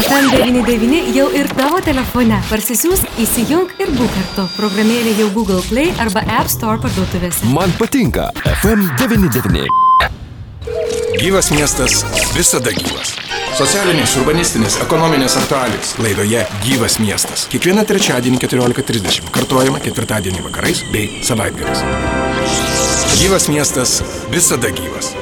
FM99 jau ir tavo telefone. Parsisiųsk, įsijung ir būk kartu. Programėlė jau Google Play arba App Store parduotuvėse. Man patinka FM99. Gyvas miestas visada gyvas. Socialinės, urbanistinės, ekonominės aktualijos laidoje Gyvas miestas. Kiekvieną trečiadienį 14.30 kartuojama ketvirtadienį vakarais bei savaitgaliais. Gyvas miestas visada gyvas.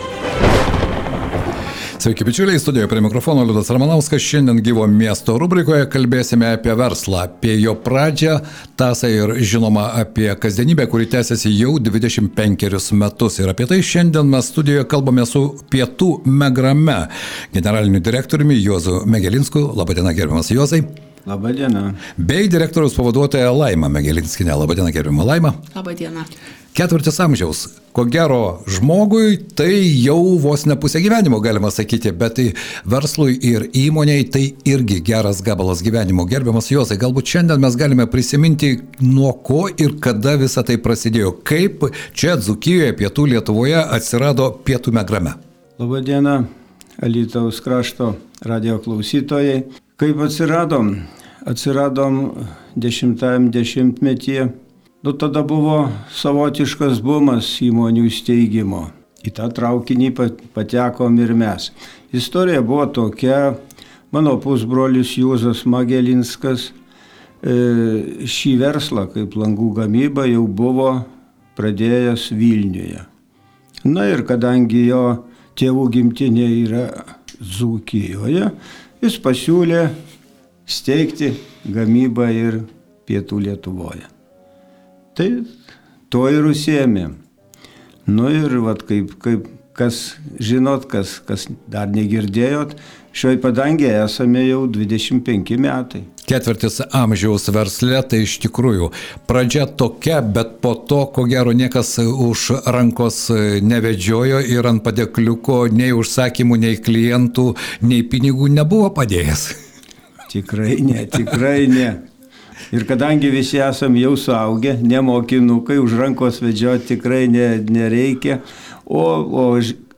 Sveiki, bičiuliai, studijoje prie mikrofono Liudas Ramanauskas. Šiandien gyvo miesto rubrikoje kalbėsime apie verslą, apie jo pradžią, tasą ir žinoma apie kasdienybę, kuri tęsiasi jau 25 metus. Ir apie tai šiandien mes studijoje kalbame su Pietų Megrame generaliniu direktoriumi Juozu Megelinsku. Labadiena, gerbiamas Juozai. Labadiena. Bei direktoriaus pavaduotoja Laima Megelinskinė. Labadiena, gerbiama Laima. Labadiena. Ketvirtis amžiaus. Ko gero, žmogui tai jau vos ne pusė gyvenimo, galima sakyti, bet tai verslui ir įmoniai tai irgi geras gabalas gyvenimo. Gerbiamas Josai, galbūt šiandien mes galime prisiminti, nuo ko ir kada visa tai prasidėjo. Kaip čia Dzukijoje, pietų Lietuvoje atsirado pietų megrame. Labadiena, Alytaus krašto radio klausytojai. Kaip atsiradom? Atsiradom dešimtajam dešimtmetyje Nu tada buvo savotiškas bumas įmonių steigimo. Į tą traukinį patekom ir mes. Istorija buvo tokia, mano pusbrolis Jūzas Magelinskas e, šį verslą kaip langų gamyba jau buvo pradėjęs Vilniuje. Na ir kadangi jo tėvų gimtinė yra Zūkijoje, jis pasiūlė steigti gamybą ir Pietų Lietuvoje. Tai to ir užsiemė. Nu ir vat, kaip, kaip kas žinot, kas, kas dar negirdėjot, šioje padangėje esame jau 25 metai. Ketvirtis amžiaus verslė tai iš tikrųjų pradžia tokia, bet po to, ko gero, niekas už rankos nevedžiojo ir ant padėkliuko nei užsakymų, nei klientų, nei pinigų nebuvo padėjęs. Tikrai ne, tikrai ne. Ir kadangi visi esam jau suaugę, nemokinukai, už rankos vedžioti tikrai ne, nereikia, o, o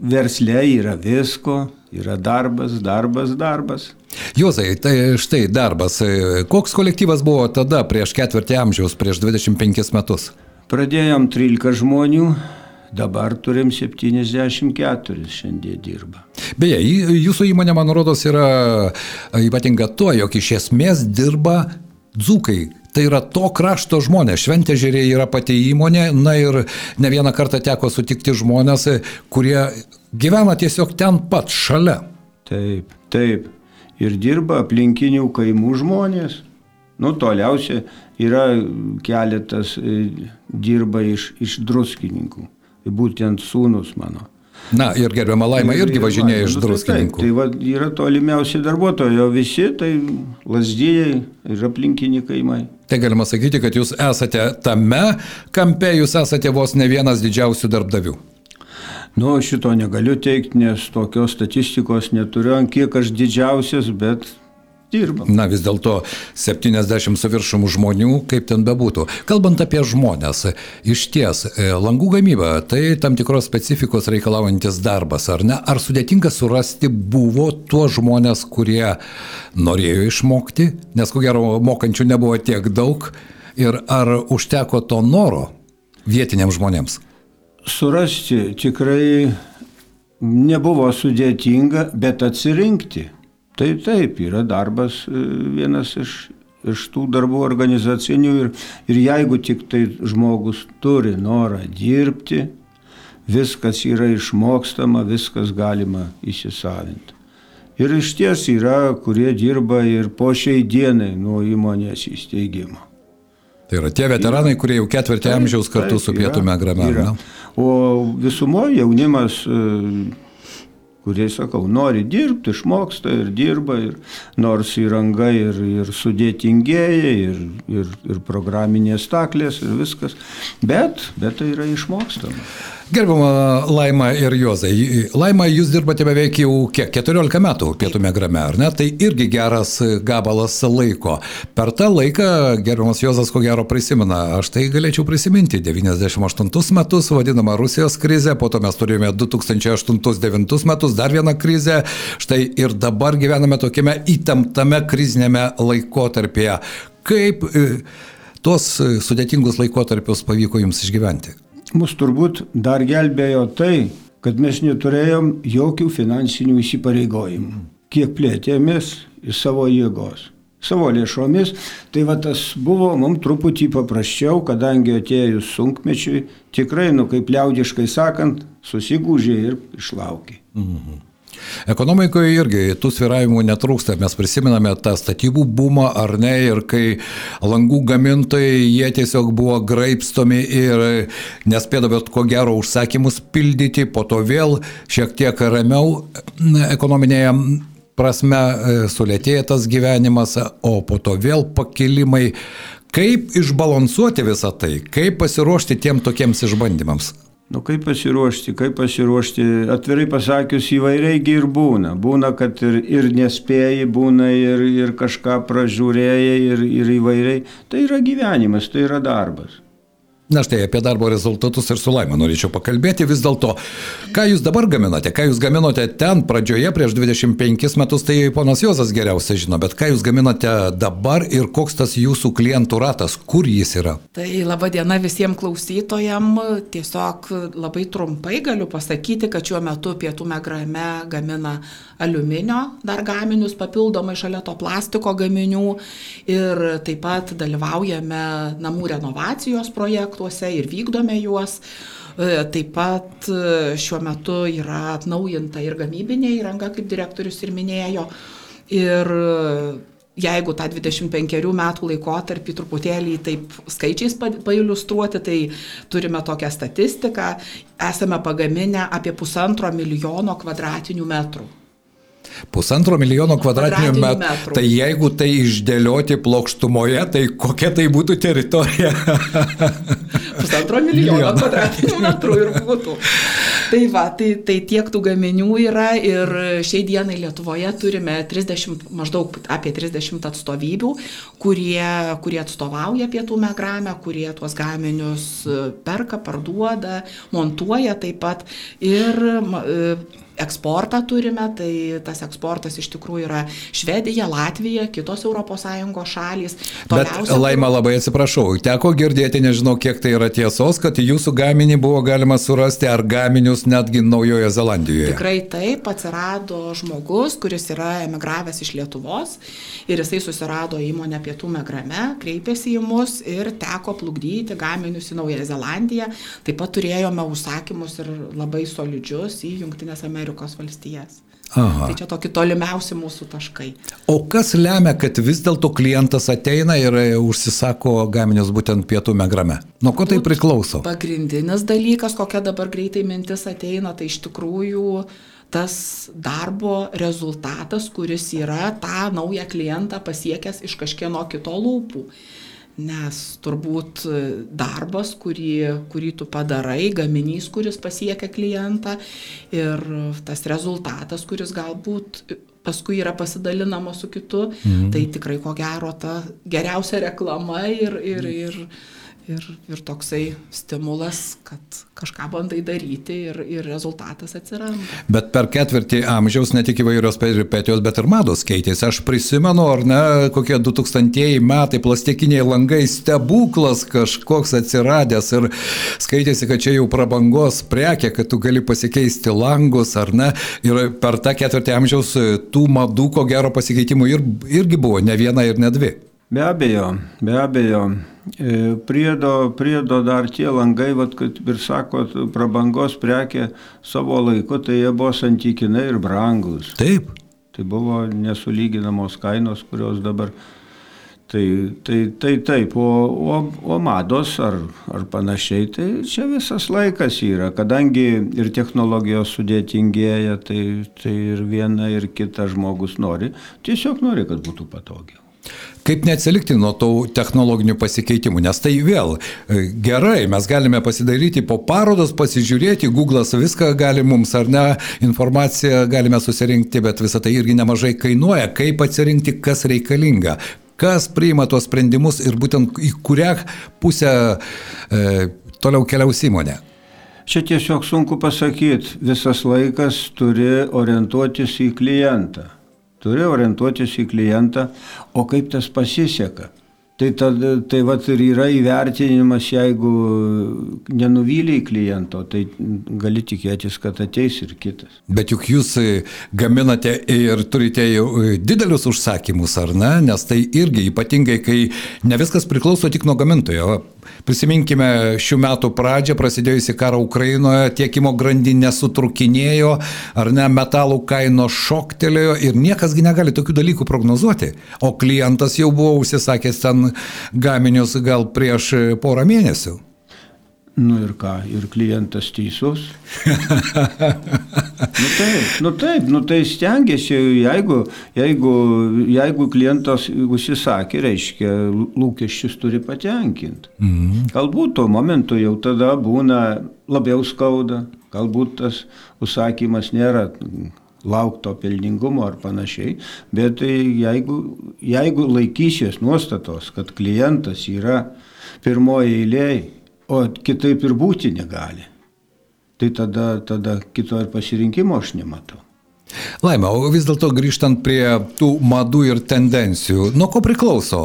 verslė yra visko, yra darbas, darbas, darbas. Juozai, tai štai darbas. Koks kolektyvas buvo tada, prieš ketvirtį amžiaus, prieš 25 metus? Pradėjom 13 žmonių, dabar turim 74 šiandien dirba. Beje, jūsų įmonė, man rodos, yra ypatinga tuo, jog iš esmės dirba dzūkai. Tai yra to krašto žmonės. Šventežerė yra pati įmonė, na ir ne vieną kartą teko sutikti žmonės, kurie gyvena tiesiog ten pat, šalia. Taip, taip. Ir dirba aplinkinių kaimų žmonės. Nu, toliausia yra keletas e, dirba iš, iš druskininkų. Būtent sūnus mano. Na ir gerbiama Laima irgi važinėja iš druskininkų. Tai, tai va, yra tolimiausi darbuotojai, o visi tai lasdėjai ir aplinkiniai kaimai. Tai galima sakyti, kad jūs esate tame kampe, jūs esate vos ne vienas didžiausių darbdavių. Nu, šito negaliu teikti, nes tokios statistikos neturiu, ant kiek aš didžiausias, bet dirbam. Na vis dėlto 70 su viršum žmonių, kaip ten bebūtų. Kalbant apie žmonės, iš ties, e, langų gamyba tai tam tikros specifikos reikalaujantis darbas, ar ne? Ar sudėtinga surasti buvo tuos žmonės, kurie norėjo išmokti, nes ko gero mokančių nebuvo tiek daug, ir ar užteko to noro vietiniams žmonėms? Surasti tikrai nebuvo sudėtinga, bet atsirinkti Taip, taip, yra darbas e, vienas iš, iš tų darbų organizacinių ir, ir jeigu tik tai žmogus turi norą dirbti, viskas yra išmokstama, viskas galima įsisavinti. Ir iš ties yra, kurie dirba ir po šiai dienai nuo įmonės įsteigimo. Tai yra tie veteranai, kurie jau ketvirtį amžiaus kartu taip, su pietų megrame. O visumoje jaunimas kurie, sakau, nori dirbti, išmoksta ir dirba, ir nors įranga ir, ir sudėtingėja, ir, ir, ir programinės taklės, ir viskas, bet, bet tai yra išmokstama. Gerbama Laima ir Jozai. Laima, jūs dirbate beveik jau kiek? 14 metų pietų megrame, ar ne? Tai irgi geras gabalas laiko. Per tą laiką gerbamas Jozas ko gero prisimena, aš tai galėčiau prisiminti 98 metus, vadinamą Rusijos krizę, po to mes turėjome 2008-2009 metus, dar vieną krizę, štai ir dabar gyvename tokiame įtemptame krizinėme laikotarpėje. Kaip e, tuos sudėtingus laikotarpius pavyko jums išgyventi? Mus turbūt dar gelbėjo tai, kad mes neturėjom jokių finansinių įsipareigojimų. Kiek plėtėmės į savo jėgos, savo lėšomis, tai va tas buvo mums truputį paprasčiau, kadangi atėjus sunkmečiui, tikrai, nu kaip liaudiškai sakant, susigūžė ir išlaukė. Mhm. Ekonomikoje irgi tų sviravimų netrūksta. Mes prisimename tą statybų bumą ar ne ir kai langų gamintojai jie tiesiog buvo graipstomi ir nespėdavo ko gero užsakymus pildyti, po to vėl šiek tiek ramiau ekonominėje prasme e, sulėtėja tas gyvenimas, o po to vėl pakilimai. Kaip išbalansuoti visą tai, kaip pasiruošti tiem tokiems išbandymams? Nu kaip pasiruošti, kaip pasiruošti, atvirai pasakius, įvairiai ir būna. Būna, kad ir, ir nespėjai, būna ir, ir kažką pražiūrėjai, ir, ir įvairiai. Tai yra gyvenimas, tai yra darbas. Na štai apie darbo rezultatus ir su Laima norėčiau pakalbėti vis dėlto. Ką jūs dabar gaminate? Ką jūs gaminote ten pradžioje prieš 25 metus, tai ponas Jozas geriausiai žino, bet ką jūs gaminate dabar ir koks tas jūsų klientų ratas, kur jis yra? Tai laba diena visiems klausytojams. Tiesiog labai trumpai galiu pasakyti, kad šiuo metu Pietų Megrame gamina aliuminio dar gaminius papildomai šalia to plastiko gaminių ir taip pat dalyvaujame namų renovacijos projektų projektuose ir vykdome juos. E, taip pat e, šiuo metu yra atnaujinta ir gamybinė įranga, kaip direktorius ir minėjo. Ir e, jeigu tą 25 metų laikotarpį truputėlį taip skaičiais pailustruoti, tai turime tokią statistiką, esame pagaminę apie pusantro milijono kvadratinių metrų. Pusantro milijono kvadratinių metrų. metrų. Tai jeigu tai išdėlioti plokštumoje, tai kokia tai būtų teritorija? Pusantro milijono kvadratinių metrų ir būtų. Tai va, tai, tai tiek tų gaminių yra ir šiai dienai Lietuvoje turime 30, maždaug apie 30 atstovybių, kurie, kurie atstovauja pietų megrame, kurie tuos gaminius perka, parduoda, montuoja taip pat. Ir eksportą turime, tai tas eksportas iš tikrųjų yra Švedija, Latvija, kitos ES šalys. Toliausia, Bet Laima labai atsiprašau, teko girdėti, nežinau kiek tai yra tiesos, kad jūsų gaminį buvo galima surasti ar gaminius netgi Naujojo Zelandijoje. Tikrai taip, atsirado žmogus, kuris yra emigravęs iš Lietuvos ir jisai susirado įmonę Pietų Megrame, kreipėsi į mus ir teko plukdyti gaminius į Naująją Zelandiją. Taip pat turėjome užsakymus ir labai solidžius į Junktinės Amerikos Amerikos valstijas. Aha. Tai čia tokie tolimiausi mūsų taškai. O kas lemia, kad vis dėlto klientas ateina ir užsisako gaminius būtent pietų megrame? Nuo ko tai priklauso? Pagrindinis dalykas, kokia dabar greitai mintis ateina, tai iš tikrųjų tas darbo rezultatas, kuris yra tą naują klientą pasiekęs iš kažkieno kito lūpų. Nes turbūt darbas, kurį, kurį tu padarai, gaminys, kuris pasiekia klientą ir tas rezultatas, kuris galbūt paskui yra pasidalinama su kitu, mhm. tai tikrai ko gero ta geriausia reklama ir, ir, ir, ir, ir toksai stimulas, kad kažką bandai daryti ir, ir rezultatas atsiranda. Bet per ketvirtį amžiaus ne tik įvairios peripetijos, bet ir mados keitėsi. Aš prisimenu, ar ne, kokie 2000 metai, plastikiniai langai, stebuklas kažkoks atsiradęs ir skaitėsi, kad čia jau prabangos prekė, kad tu gali pasikeisti langus, ar ne. Ir per tą ketvirtį amžiaus tų madų, ko gero pasikeitimų ir, irgi buvo ne viena ir ne dvi. Be abejo, be abejo. E, priedo, priedo dar tie langai, vat, kaip ir sakot, prabangos prekė savo laiku, tai jie buvo santykinai ir brangus. Taip. Tai buvo nesulyginamos kainos, kurios dabar. Tai, tai, tai taip, o, o, o mados ar, ar panašiai, tai čia visas laikas yra, kadangi ir technologijos sudėtingėja, tai, tai ir viena ir kita žmogus nori, tiesiog nori, kad būtų patogiau. Kaip neatsilikti nuo tų technologinių pasikeitimų, nes tai vėl e, gerai, mes galime pasidaryti po parodos, pasižiūrėti, Google'as viską gali mums ar ne, informaciją galime susirinkti, bet visą tai irgi nemažai kainuoja, kaip atsirinkti, kas reikalinga, kas priima tuos sprendimus ir būtent į kurią pusę e, toliau keliaus įmonė. Čia tiesiog sunku pasakyti, visas laikas turi orientuotis į klientą turi orientuotis į klientą, o kaip tas pasiseka. Tai, tada, tai vat ir yra įvertinimas, jeigu nenuvyliai kliento, tai gali tikėtis, kad ateis ir kitas. Bet juk jūs gaminate ir turite jau didelius užsakymus, ar ne? Nes tai irgi ypatingai, kai ne viskas priklauso tik nuo gamintojo. Prisiminkime šių metų pradžią, prasidėjusi karą Ukrainoje, tiekimo grandinė sutrukinėjo, ar ne, metalų kainos šoktelėjo ir niekasgi negali tokių dalykų prognozuoti. O klientas jau buvo užsisakęs ten gaminius gal prieš porą mėnesių. Nu ir ką, ir klientas teisus. nu taip, nu taip, nu tai stengiasi, jeigu, jeigu, jeigu klientas užsisakė, reiškia, lūkesčius turi patenkinti. Mhm. Galbūt tuo momentu jau tada būna labiau skauda, galbūt tas užsakymas nėra laukto pelningumo ar panašiai, bet tai jeigu, jeigu laikysies nuostatos, kad klientas yra pirmoji eilėje, o kitaip ir būti negali. Tai tada, tada kito ir pasirinkimo aš nematau. Laima, o vis dėlto grįžtant prie tų madų ir tendencijų, nuo ko priklauso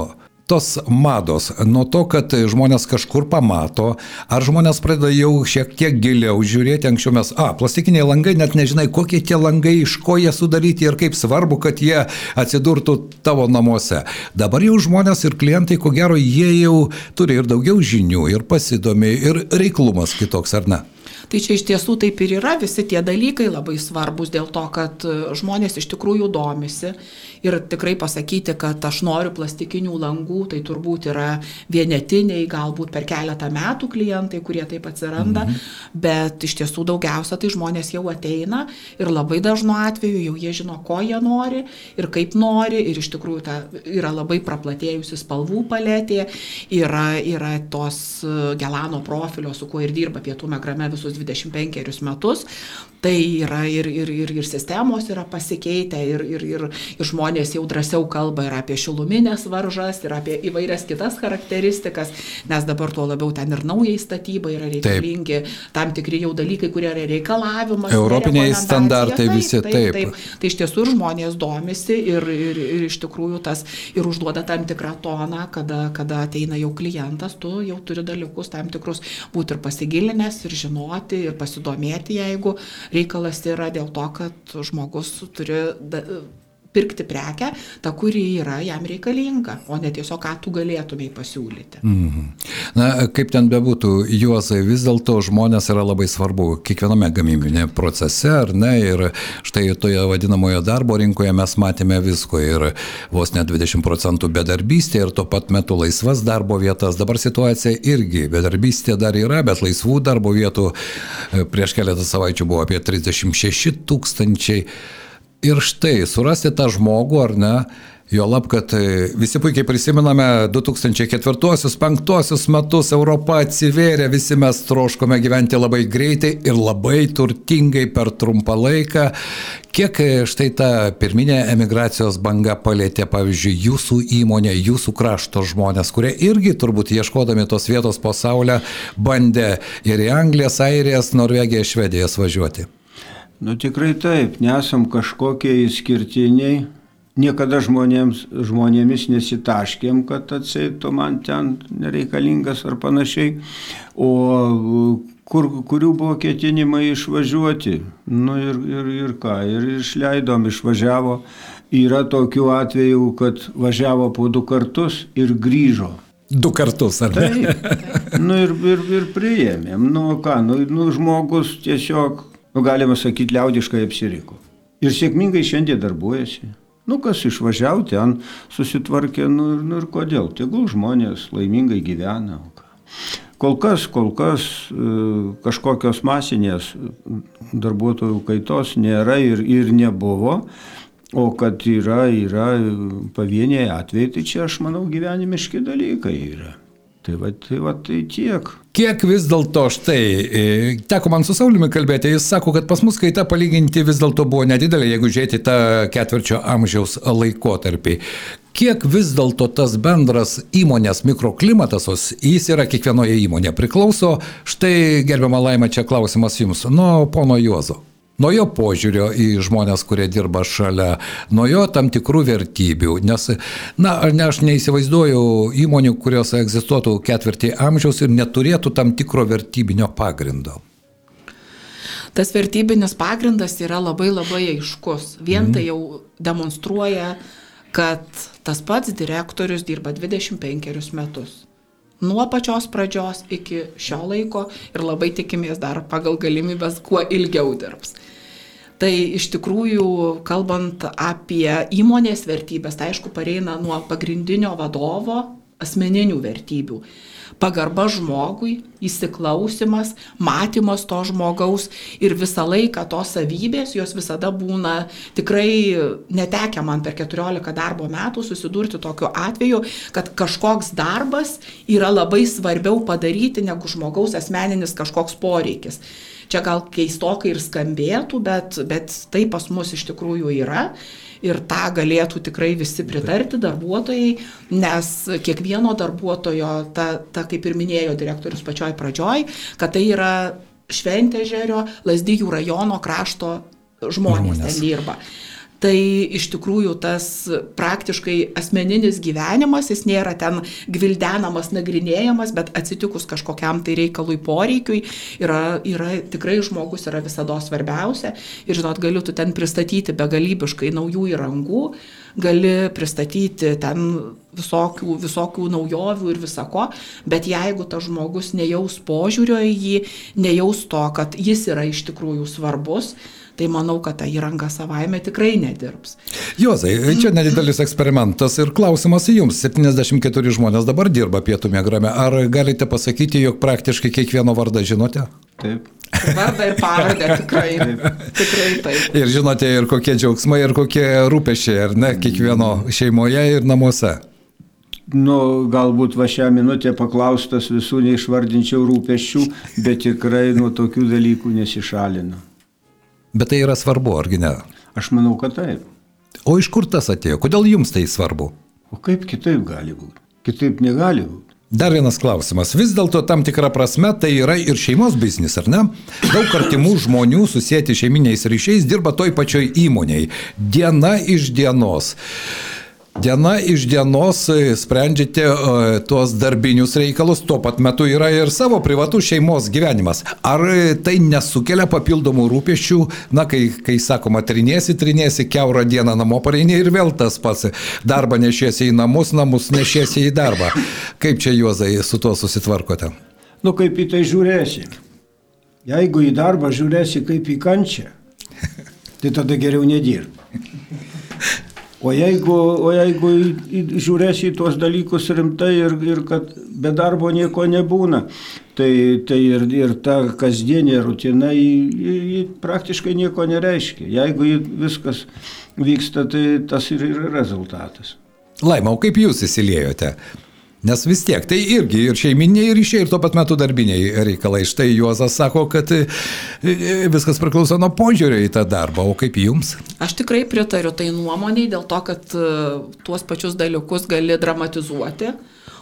tos mados, nuo to, kad žmonės kažkur pamato, ar žmonės pradeda jau šiek tiek giliau žiūrėti, anksčiau mes, a, plastikiniai langai, net nežinai, kokie tie langai, iš ko jie sudaryti ir kaip svarbu, kad jie atsidurtų tavo namuose. Dabar jau žmonės ir klientai, ko gero, jie jau turi ir daugiau žinių, ir pasidomi, ir reiklumas kitoks, ar ne? Tai čia iš tiesų taip ir yra, visi tie dalykai labai svarbus dėl to, kad žmonės iš tikrųjų domisi. Ir tikrai pasakyti, kad aš noriu plastikinių langų, tai turbūt yra vienetiniai, galbūt per keletą metų klientai, kurie taip atsiranda, mhm. bet iš tiesų daugiausia tai žmonės jau ateina ir labai dažnu atveju jau jie žino, ko jie nori ir kaip nori. Ir iš tikrųjų ta yra labai praplatėjusi spalvų paletė, yra, yra tos gelano profilio, su kuo ir dirba pietų megrame visus 25 metus, tai yra ir, ir, ir, ir sistemos yra pasikeitę ir, ir, ir, ir žmonės jau drąsiau kalba ir apie šiluminės varžas, ir apie įvairias kitas charakteristikas, nes dabar tuo labiau ten ir naujai statybai yra reikalingi taip. tam tikri jau dalykai, kurie yra reikalavimas. Europiniai standartai taip, visi taip, taip. taip. Tai iš tiesų ir žmonės domisi ir, ir, ir iš tikrųjų tas ir užduoda tam tikrą toną, kada, kada ateina jau klientas, tu jau turi dalykus tam tikrus būti ir pasigilinęs, ir žinoti, ir pasidomėti, jeigu reikalas yra dėl to, kad žmogus turi pirkti prekę, ta, kuri yra jam reikalinga, o ne tiesiog, ką tu galėtumai pasiūlyti. -hmm. Na, kaip ten bebūtų, juozai, vis dėlto žmonės yra labai svarbu kiekviename gamybinėme procese, ar ne? Ir štai toje vadinamoje darbo rinkoje mes matėme visko ir vos net 20 procentų bedarbystė ir tuo pat metu laisvas darbo vietas. Dabar situacija irgi, bedarbystė dar yra, bet laisvų darbo vietų e, prieš keletą savaičių buvo apie 36 tūkstančiai. Ir štai, surasti tą žmogų ar ne, jo lab, kad e, visi puikiai prisimename 2004-2005 metus Europa atsivėrė, visi mes troškome gyventi labai greitai ir labai turtingai per trumpą laiką. Kiek e, štai ta pirminė emigracijos banga palėtė, pavyzdžiui, jūsų įmonė, jūsų krašto žmonės, kurie irgi turbūt ieškodami tos vietos pasaulyje bandė ir į Anglijas, Airijas, Norvegiją, Švedijas važiuoti. Nu tikrai taip, nesam kažkokie išskirtiniai, niekada žmonėms, žmonėmis nesitaškėm, kad atseitų man ten nereikalingas ar panašiai, o kur, kurių buvo ketinimai išvažiuoti. Nu ir, ir, ir ką, ir išleidom, išvažiavo. Yra tokių atvejų, kad važiavo po du kartus ir grįžo. Du kartus, ar ne? Taip. Nu ir, ir, ir priėmėm. Nu ką, nu, nu žmogus tiesiog nu, galima sakyti, liaudiškai apsiriko. Ir sėkmingai šiandien darbuojasi. Nu, kas išvažiavo ten, susitvarkė, nu, nu ir kodėl. Tegul žmonės laimingai gyvena. Kol kas, kol kas e, kažkokios masinės darbuotojų kaitos nėra ir, ir nebuvo. O kad yra, yra pavieniai atvejai, tai čia aš manau gyvenimiški dalykai yra. Tai va, tai, va, tai tiek. Kiek vis dėlto štai, e, teko man su Saulimi kalbėti, jis sako, kad pas mus kaita palyginti vis dėlto buvo nedidelė, jeigu žiūrėti tą ketvirčio amžiaus laikotarpį. Kiek vis dėlto tas bendras įmonės mikroklimatas, jis yra kiekvienoje įmonėje, priklauso, štai gerbiama Laima, čia klausimas jums, nuo pono Juozo. Nuo jo požiūrio į žmonės, kurie dirba šalia, nuo jo tam tikrų vertybių. Nes, na, ne, aš neįsivaizduoju įmonių, kurios egzistuotų ketvirtį amžiaus ir neturėtų tam tikro vertybinio pagrindo. Tas vertybinis pagrindas yra labai labai aiškus. Vien tai jau demonstruoja, kad tas pats direktorius dirba 25 metus nuo pačios pradžios iki šio laiko ir labai tikimės dar pagal galimybės kuo ilgiau dirbs. Tai iš tikrųjų, kalbant apie įmonės vertybės, tai aišku, pareina nuo pagrindinio vadovo asmeninių vertybių pagarba žmogui, įsiklausimas, matymas to žmogaus ir visą laiką tos savybės, jos visada būna tikrai netekę man per 14 darbo metų susidurti tokiu atveju, kad kažkoks darbas yra labai svarbiau padaryti negu žmogaus asmeninis kažkoks poreikis. Čia gal keistokai ir skambėtų, bet, bet tai pas mus iš tikrųjų yra ir tą galėtų tikrai visi pritarti darbuotojai, nes kiekvieno darbuotojo, ta, ta kaip ir minėjo direktorius pačioj pradžioj, kad tai yra Šventežerio, Lasdyjų rajono krašto žmonės, žmonės. ten dirba tai iš tikrųjų tas praktiškai asmeninis gyvenimas, jis nėra ten gvildenamas, nagrinėjamas, bet atsitikus kažkokiam tai reikalui poreikiui, yra, yra tikrai žmogus yra visada svarbiausia. Ir žinot, galiu tu ten pristatyti begalybiškai naujų įrangų, gali pristatyti ten visokių, visokių naujovių ir visako, bet jeigu tas žmogus nejaus požiūrio į jį, nejaus to, kad jis yra iš tikrųjų svarbus, tai manau, kad ta įranga savaime tikrai nedirbs. Jozai, čia nedidelis eksperimentas ir klausimas jums. 74 žmonės dabar dirba pietų mėgrame. Ar galite pasakyti, jog praktiškai kiekvieno vardą žinote? Taip. Vardą ir pavardę tikrai. tikrai taip. Ir žinote ir kokie džiaugsmai, ir kokie rūpešiai, ar ne, kiekvieno šeimoje ir namuose. Nu, galbūt va šią minutę paklaustas visų neišvardinčiau rūpeščių, bet tikrai nuo tokių dalykų nesišalinu. Bet tai yra svarbu, argi ne? Aš manau, kad taip. O iš kur tas atėjo? Kodėl jums tai svarbu? O kaip kitaip gali būti? Kitaip negali būti. Dar vienas klausimas. Vis dėlto tam tikrą prasme tai yra ir šeimos biznis, ar ne? Daug artimų žmonių susijęti šeiminiais ryšiais dirba toj pačioj įmoniai. Diena iš dienos. Diena iš dienos e, sprendžiate uh, tuos darbinius reikalus, tuo pat metu yra ir savo privatus šeimos gyvenimas. Ar e, tai nesukelia papildomų rūpešių, na, kai, kai sakoma, trinėsi, trinėsi, keurą dieną namo pareini ir vėl tas pats. Darbą nešiesi į namus, namus nešiesi į darbą. Kaip čia, Juozai, su tuo susitvarkote? Nu, kaip į tai žiūrėsi. Jeigu į darbą žiūrėsi kaip į kančią, tai tada geriau nedirb. O jeigu, o jeigu žiūrėsi į tuos dalykus rimtai ir, ir kad be darbo nieko nebūna, tai, tai ir, ir ta kasdienė rutina ji, ji praktiškai nieko nereiškia. Jeigu viskas vyksta, tai tas ir yra rezultatas. Laima, o kaip jūs įsiliejote? Nes vis tiek tai irgi ir šeiminiai ryšiai, ir tuo pat metu darbiniai reikalai. Štai Juozas sako, kad e, e, viskas priklauso nuo požiūrio į tą darbą, o kaip jums? Aš tikrai pritariu tai nuomoniai dėl to, kad e, tuos pačius dalykus gali dramatizuoti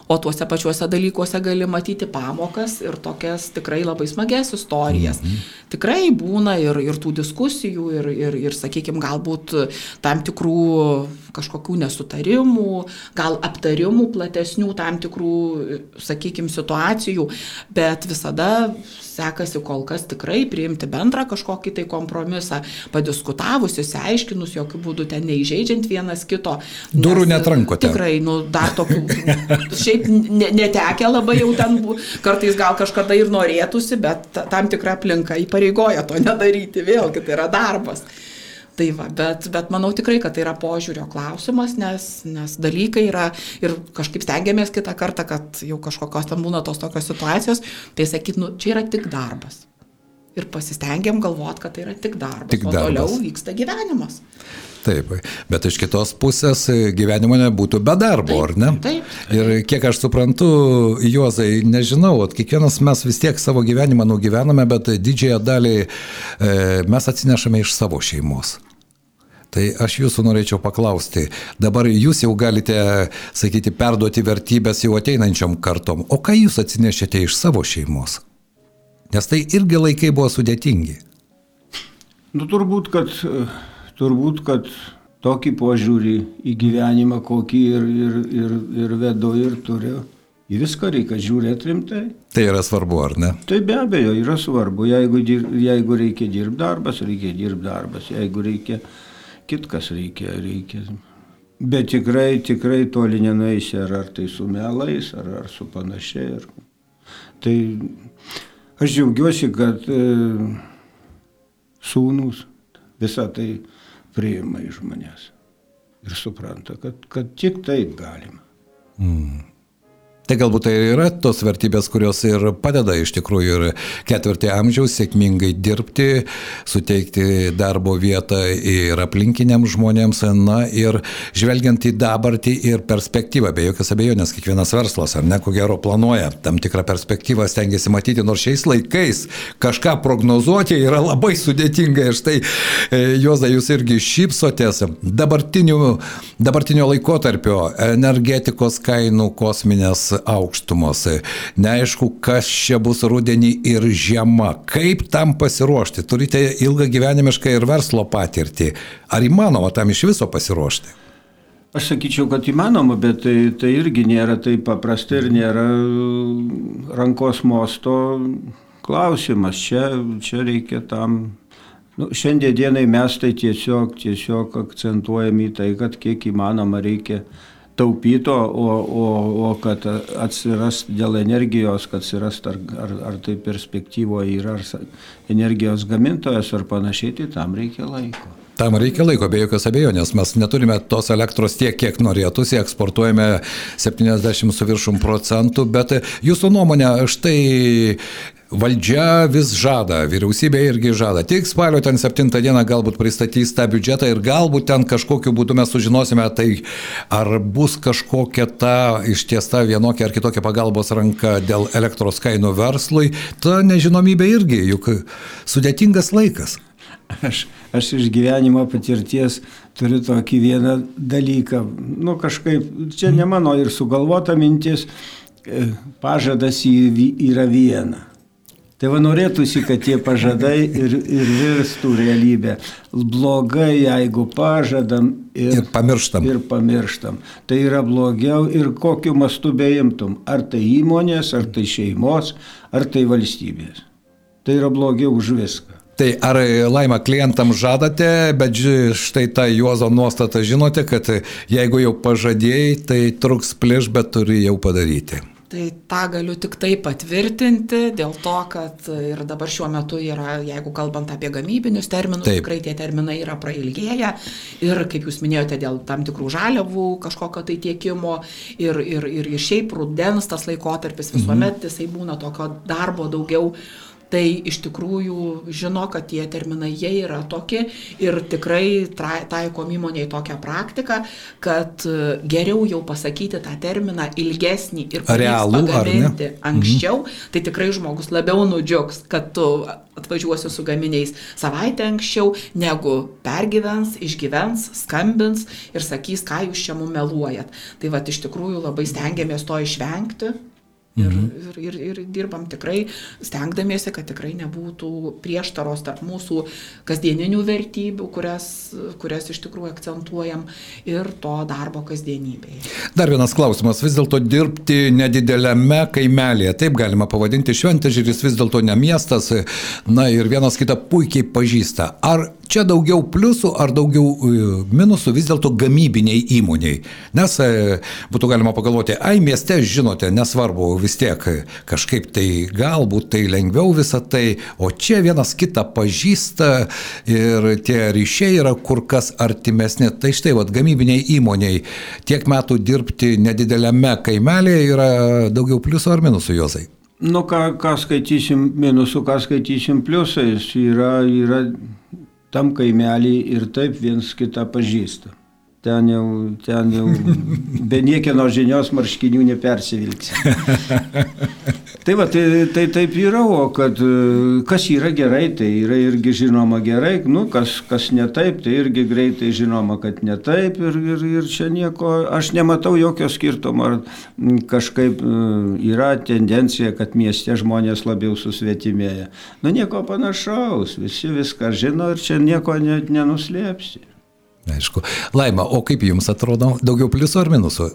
o tuose pačiuose dalykuose gali matyti pamokas ir tokias tikrai labai smagias istorijas. Mhm. Tikrai būna ir, ir tų diskusijų, ir, ir, ir sakykime, galbūt tam tikrų kažkokių nesutarimų, gal aptarimų platesnių tam tikrų, sakykime, situacijų, bet visada sekasi kol kas tikrai priimti bendrą kažkokį tai kompromisą, padiskutavus, įsiaiškinus, jokių būdų ten neįžeidžiant vienas kito. Durų netrankote. Tikrai, nu, dar tokių, šiaip netekę labai jau ten, kartais gal kažkada ir norėtųsi, bet tam tikra aplinka įpareigoja to nedaryti, vėlgi tai yra darbas. Tai va, bet, bet manau tikrai, kad tai yra požiūrio klausimas, nes, nes dalykai yra ir kažkaip stengiamės kitą kartą, kad jau kažkokios ten būna tos tokios situacijos, tai sakyt, nu, čia yra tik darbas. Ir pasistengiam galvot, kad tai yra tik darbas. Tik o darbas. toliau vyksta gyvenimas. Taip, bet iš kitos pusės e, gyvenimo nebūtų be darbo, Taip, ar ne? taip. Ir kiek aš suprantu, Juozai, nežinau, kiekvienas mes vis tiek savo gyvenimą nugyvename, bet didžiąją dalį e, mes atsinešame iš savo šeimos. Tai aš jūsų norėčiau paklausti, dabar jūs jau galite, sakyti, perduoti vertybės jau ateinančiom kartom, o ką jūs atsinešėte iš savo šeimos? Nes tai irgi laikai buvo sudėtingi. Nu, turbūt, kad, turbūt, kad tokį požiūrį į gyvenimą, kokį ir, ir, ir, ir vedu ir turiu, į viską reikia žiūrėti rimtai. Tai yra svarbu, ar ne? Tai be abejo yra svarbu, jeigu, dir, jeigu reikia dirbti darbas, reikia dirbti darbas, jeigu reikia kitkas reikia, reikia. Bet tikrai, tikrai toli nenaisi, ar, ar tai su melais, ar, ar su panašiai. Ar... Tai aš džiaugiuosi, kad e, sūnus visą tai priima iš manęs ir supranta, kad, kad tik taip galima. Tai galbūt tai yra tos vertybės, kurios ir padeda iš tikrųjų ir ketvirtį amžiaus sėkmingai dirbti, suteikti darbo vietą ir aplinkiniams žmonėms, na ir žvelgiant į dabartį ir perspektyvą, be jokios abejonės, kiekvienas verslas ar ne, ko gero planuoja tam tikrą perspektyvą, stengiasi matyti, nors šiais laikais kažką prognozuoti yra labai sudėtinga. Ir štai, e, Joza, jūs irgi šypsotės. Dabartinio laikotarpio energetikos kainų kosminės aukštumos. Neaišku, kas čia bus rudenį ir žiema. Kaip tam pasiruošti? Turite ilgą gyvenimišką ir verslo patirtį. Ar įmanoma tam iš viso pasiruošti? Aš sakyčiau, kad įmanoma, bet tai, tai irgi nėra taip paprasta ir nėra rankos mosto klausimas. Čia, čia reikia tam. Nu, šiandien dienai mes tai tiesiog, tiesiog akcentuojam į tai, kad kiek įmanoma reikia taupyto, o, o, o kad atsiras dėl energijos, kad atsiras ar, ar, ar tai perspektyvoje yra energijos gamintojas ar panašiai, tai tam reikia laiko. Tam reikia laiko, be jokios abejonės. Mes neturime tos elektros tiek, kiek norėtųsi, eksportuojame 70 su viršum procentų, bet jūsų nuomonė, štai Valdžia vis žada, vyriausybė irgi žada. Tik spalio ten 7 dieną galbūt pristatys tą biudžetą ir galbūt ten kažkokiu būdu mes sužinosime, tai ar bus kažkokia ta ištiesta vienokia ar kitokia pagalbos ranka dėl elektros kainų verslui. Ta nežinomybė irgi, juk sudėtingas laikas. Aš, aš iš gyvenimo patirties turiu tokį vieną dalyką. Nu kažkaip, čia ne mano ir sugalvota mintis, pažadas yra viena. Tai va norėtųsi, kad tie pažadai ir, ir virstų realybę. Blogai, jeigu pažadam ir, ir pamirštam. Ir pamirštam. Tai yra blogiau ir kokiu mastu beimtum. Ar tai įmonės, ar tai šeimos, ar tai valstybės. Tai yra blogiau už viską. Tai ar laima klientam žadate, bet štai tą Juozo nuostatą žinote, kad jeigu jau pažadėjai, tai truks plėš, bet turi jau padaryti. Tai tą galiu tik tai patvirtinti, dėl to, kad ir dabar šiuo metu yra, jeigu kalbant apie gamybinius terminus, Taip. tikrai tie terminai yra prailgėję ir, kaip jūs minėjote, dėl tam tikrų žaliavų kažkokio tai tiekimo ir, ir, ir šiaip rudens tas laikotarpis visuomet mhm. jisai būna tokio darbo daugiau tai iš tikrųjų žino, kad tie terminai jie yra tokie ir tikrai taikom įmonėje tokią praktiką, kad e, geriau jau pasakyti tą terminą ilgesnį ir realų pagaminti anksčiau, mhm. tai tikrai žmogus labiau nudžiugs, kad tu atvažiuosi su gaminiais savaitę anksčiau, negu pergyvens, išgyvens, skambins ir sakys, ką jūs čia mum meluojat. Tai va, iš tikrųjų labai stengiamės to išvengti. Ir, mhm. ir, ir, ir dirbam tikrai, stengdamiesi, kad tikrai nebūtų prieštaros tarp mūsų kasdieninių vertybių, kurias, kurias iš tikrųjų akcentuojam, ir to darbo kasdienybėje. Dar vienas klausimas, vis dėlto dirbti nedidelėme kaimelėje, taip galima pavadinti, Šventežiris vis dėlto ne miestas, na ir vienas kitą puikiai pažįsta. Ar čia daugiau pliusų ar daugiau e, minusų vis dėlto gamybiniai įmoniai? Nes e, būtų galima pagalvoti, ai mieste žinote, nesvarbu, vis tiek kažkaip tai galbūt tai lengviau visą tai, o čia vienas kitą pažįsta ir tie ryšiai yra kur kas artimesni. Tai štai, vad, gamybiniai įmoniai tiek metų dirbti nedidelėme kaimelėje yra daugiau pliusų ar minusų, Jozai? Nu, ką, ką skaitysim minusų, ką skaitysim pliusais, yra, yra tam kaimelį ir taip viens kitą pažįsta. Ten jau, ten jau be niekieno žinios marškinių nepersivilksi. tai va, tai, tai taip yra, o kad e, kas yra gerai, tai yra irgi žinoma gerai, nu, kas, kas ne taip, tai irgi greitai žinoma, kad ne taip ir, ir, ir čia nieko, aš nematau jokio skirtumo, ar kažkaip e, yra tendencija, kad mieste žmonės labiau susvetimėja. Nu, nieko panašaus, visi viską žino ir čia nieko net nenuslėpsi. Aišku. Laima, o kaip jums atrodo, daugiau pliusų ar minusų?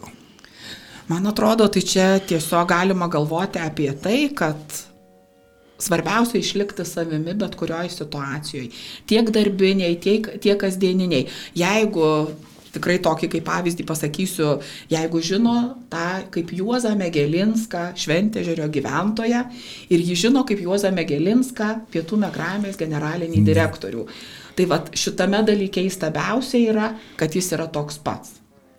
Man atrodo, tai čia tiesiog galima galvoti apie tai, kad svarbiausia išlikti savimi bet kurioje situacijoje. Tiek darbiniai, tiek, tiek kasdieniniai. Jeigu tikrai tokį kaip pavyzdį pasakysiu, jeigu žino tą kaip Juozą Megelinską, Šventežerio gyventoją ir jį žino kaip Juozą Megelinską, Pietų Megramės generalinį direktorių. Mm Tai vad šitame dalyke įstabiausia yra, kad jis yra toks pats.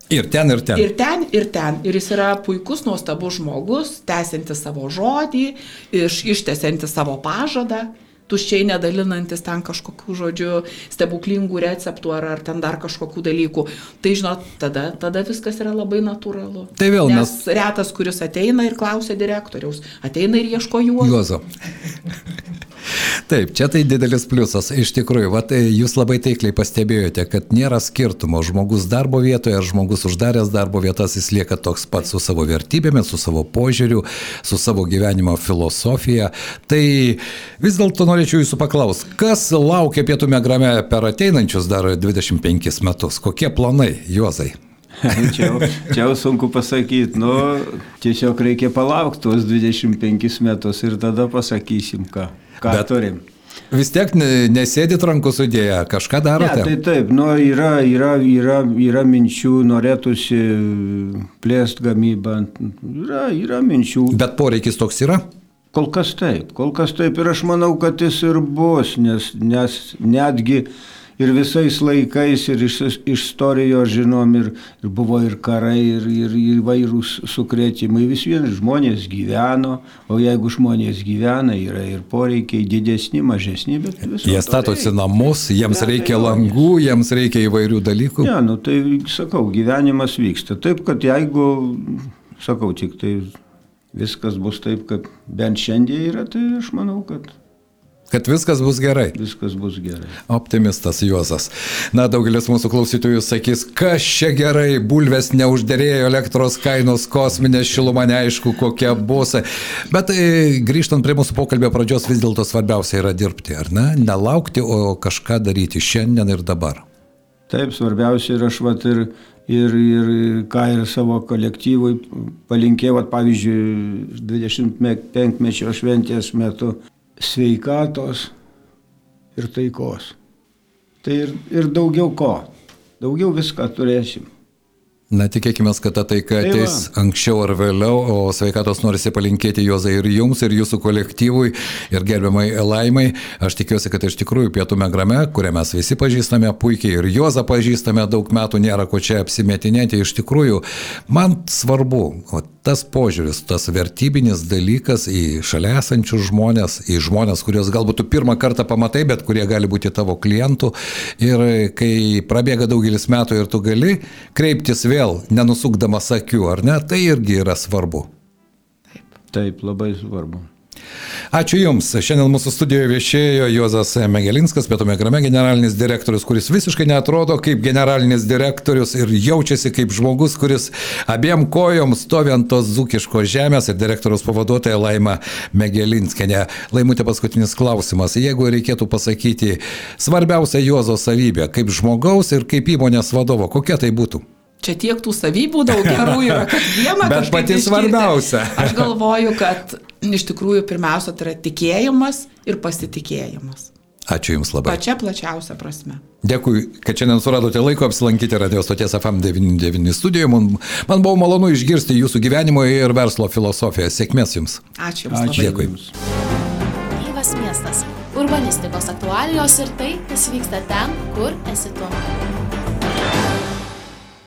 Ir ten, ir ten. Ir ten, ir ten. Ir jis yra puikus, nuostabus žmogus, tęsiantis savo žodį, iš, ištesiantis savo pažadą, tuščiai nedalinantis ten kažkokių žodžių, stebuklingų receptų ar, ar ten dar kažkokių dalykų. Tai žinot, tada, tada viskas yra labai natūralu. Tai vėl nes. Nes retas, kuris ateina ir klausia direktoriaus, ateina ir ieško juozo. Juozo. Taip, čia tai didelis pliusas. Iš tikrųjų, va, tai jūs labai taikliai pastebėjote, kad nėra skirtumo. Žmogus darbo vietoje ar žmogus uždaręs darbo vietas, jis lieka toks pats su savo vertybėmis, su savo požiūriu, su savo gyvenimo filosofija. Tai vis dėlto norėčiau jūsų paklausti, kas laukia pietų megrame per ateinančius dar 25 metus? Kokie planai, Juozai? čia, čia jau sunku pasakyti, nu, tiesiog reikia palaukti tuos 25 metus ir tada pasakysim ką ką Bet... turim. Vis tiek nesėdit rankų sudėję, kažką darote? Ne, tai taip, nu, yra, yra, yra, yra minčių, norėtųsi plėsti gamybą, yra, yra minčių. Bet poreikis toks yra? Kol kas taip, kol kas taip ir aš manau, kad jis ir bus, nes, nes netgi ir visais laikais, ir iš istorijos žinom, ir, ir buvo ir karai, ir, ir įvairūs sukrėtimai. Vis vien žmonės gyveno, o jeigu žmonės gyvena, yra ir poreikiai didesni, mažesni, bet visą. Jie statosi namus, jiems ja, reikia tai langų, jiems reikia įvairių dalykų. Ne, nu tai sakau, gyvenimas vyksta. Taip, kad jeigu, sakau, tik tai viskas bus taip, kaip bent šiandien yra, tai aš manau, kad Kad viskas bus gerai. Viskas bus gerai. Optimistas Juozas. Na, daugelis mūsų klausytojų sakys, kas čia gerai, bulvės neuždėrėjo, elektros kainos kosminė šiluma neaišku, kokia bus. Bet e, grįžtant prie mūsų pokalbio pradžios, vis dėlto svarbiausia yra dirbti, ar ne? Nelaukti, o kažką daryti šiandien ir dabar. Taip, svarbiausia yra aš vat ir, ir, ir ką ir savo kolektyvui palinkėjau, pavyzdžiui, 25-mečio šventės metu sveikatos ir taikos. Tai ir, ir daugiau ko. Daugiau viską turėsim. Na, tikėkime, kad ta taika tai ateis tai anksčiau ar vėliau, o sveikatos norisi palinkėti Jozai ir jums, ir jūsų kolektyvui, ir gerbiamai Laimai. Aš tikiuosi, kad iš tikrųjų pietų megrame, kurią mes visi pažįstame puikiai, ir Jozą pažįstame daug metų, nėra ko čia apsimetinėti. Iš tikrųjų, man svarbu, o tas požiūris, tas vertybinis dalykas į šalia esančius žmonės, į žmonės, kuriuos galbūt tu pirmą kartą pamatai, bet kurie gali būti tavo klientų. Ir kai prabėga daugelis metų ir tu gali kreiptis vėl vėl nenusukdamas akių, ar ne, tai irgi yra svarbu. Taip, Taip labai svarbu. Ačiū Jums. Šiandien mūsų studijoje viešėjo Juozas Megelinskas, Pietų Megrame generalinis direktorius, kuris visiškai netrodo kaip generalinis direktorius ir jaučiasi kaip žmogus, kuris abiem kojom stovi ant tos zukiškos žemės ir direktorius pavaduotoja Laima Megelinskenė. Laimutė paskutinis klausimas. Jeigu reikėtų pasakyti svarbiausia Juozo savybė kaip žmogaus ir kaip įmonės vadovo, kokia tai būtų? Čia tiek tų savybių daug gerų yra, kad viena Bet pati iškirti. svarbiausia. Aš galvoju, kad iš tikrųjų pirmiausia tai yra tikėjimas ir pasitikėjimas. Ačiū Jums labai. Pačia plačiausia prasme. Dėkui, kad šiandien suradote laiko apsilankyti radio stoties FM99 studijoje. Man, man buvo malonu išgirsti Jūsų gyvenimo ir verslo filosofiją. Sėkmės Jums. Ačiū Jums. Ačiū. Dėkui. Jums. Gyvas miestas. Urbanistikos aktualijos ir tai, kas vyksta ten, kur esi tu.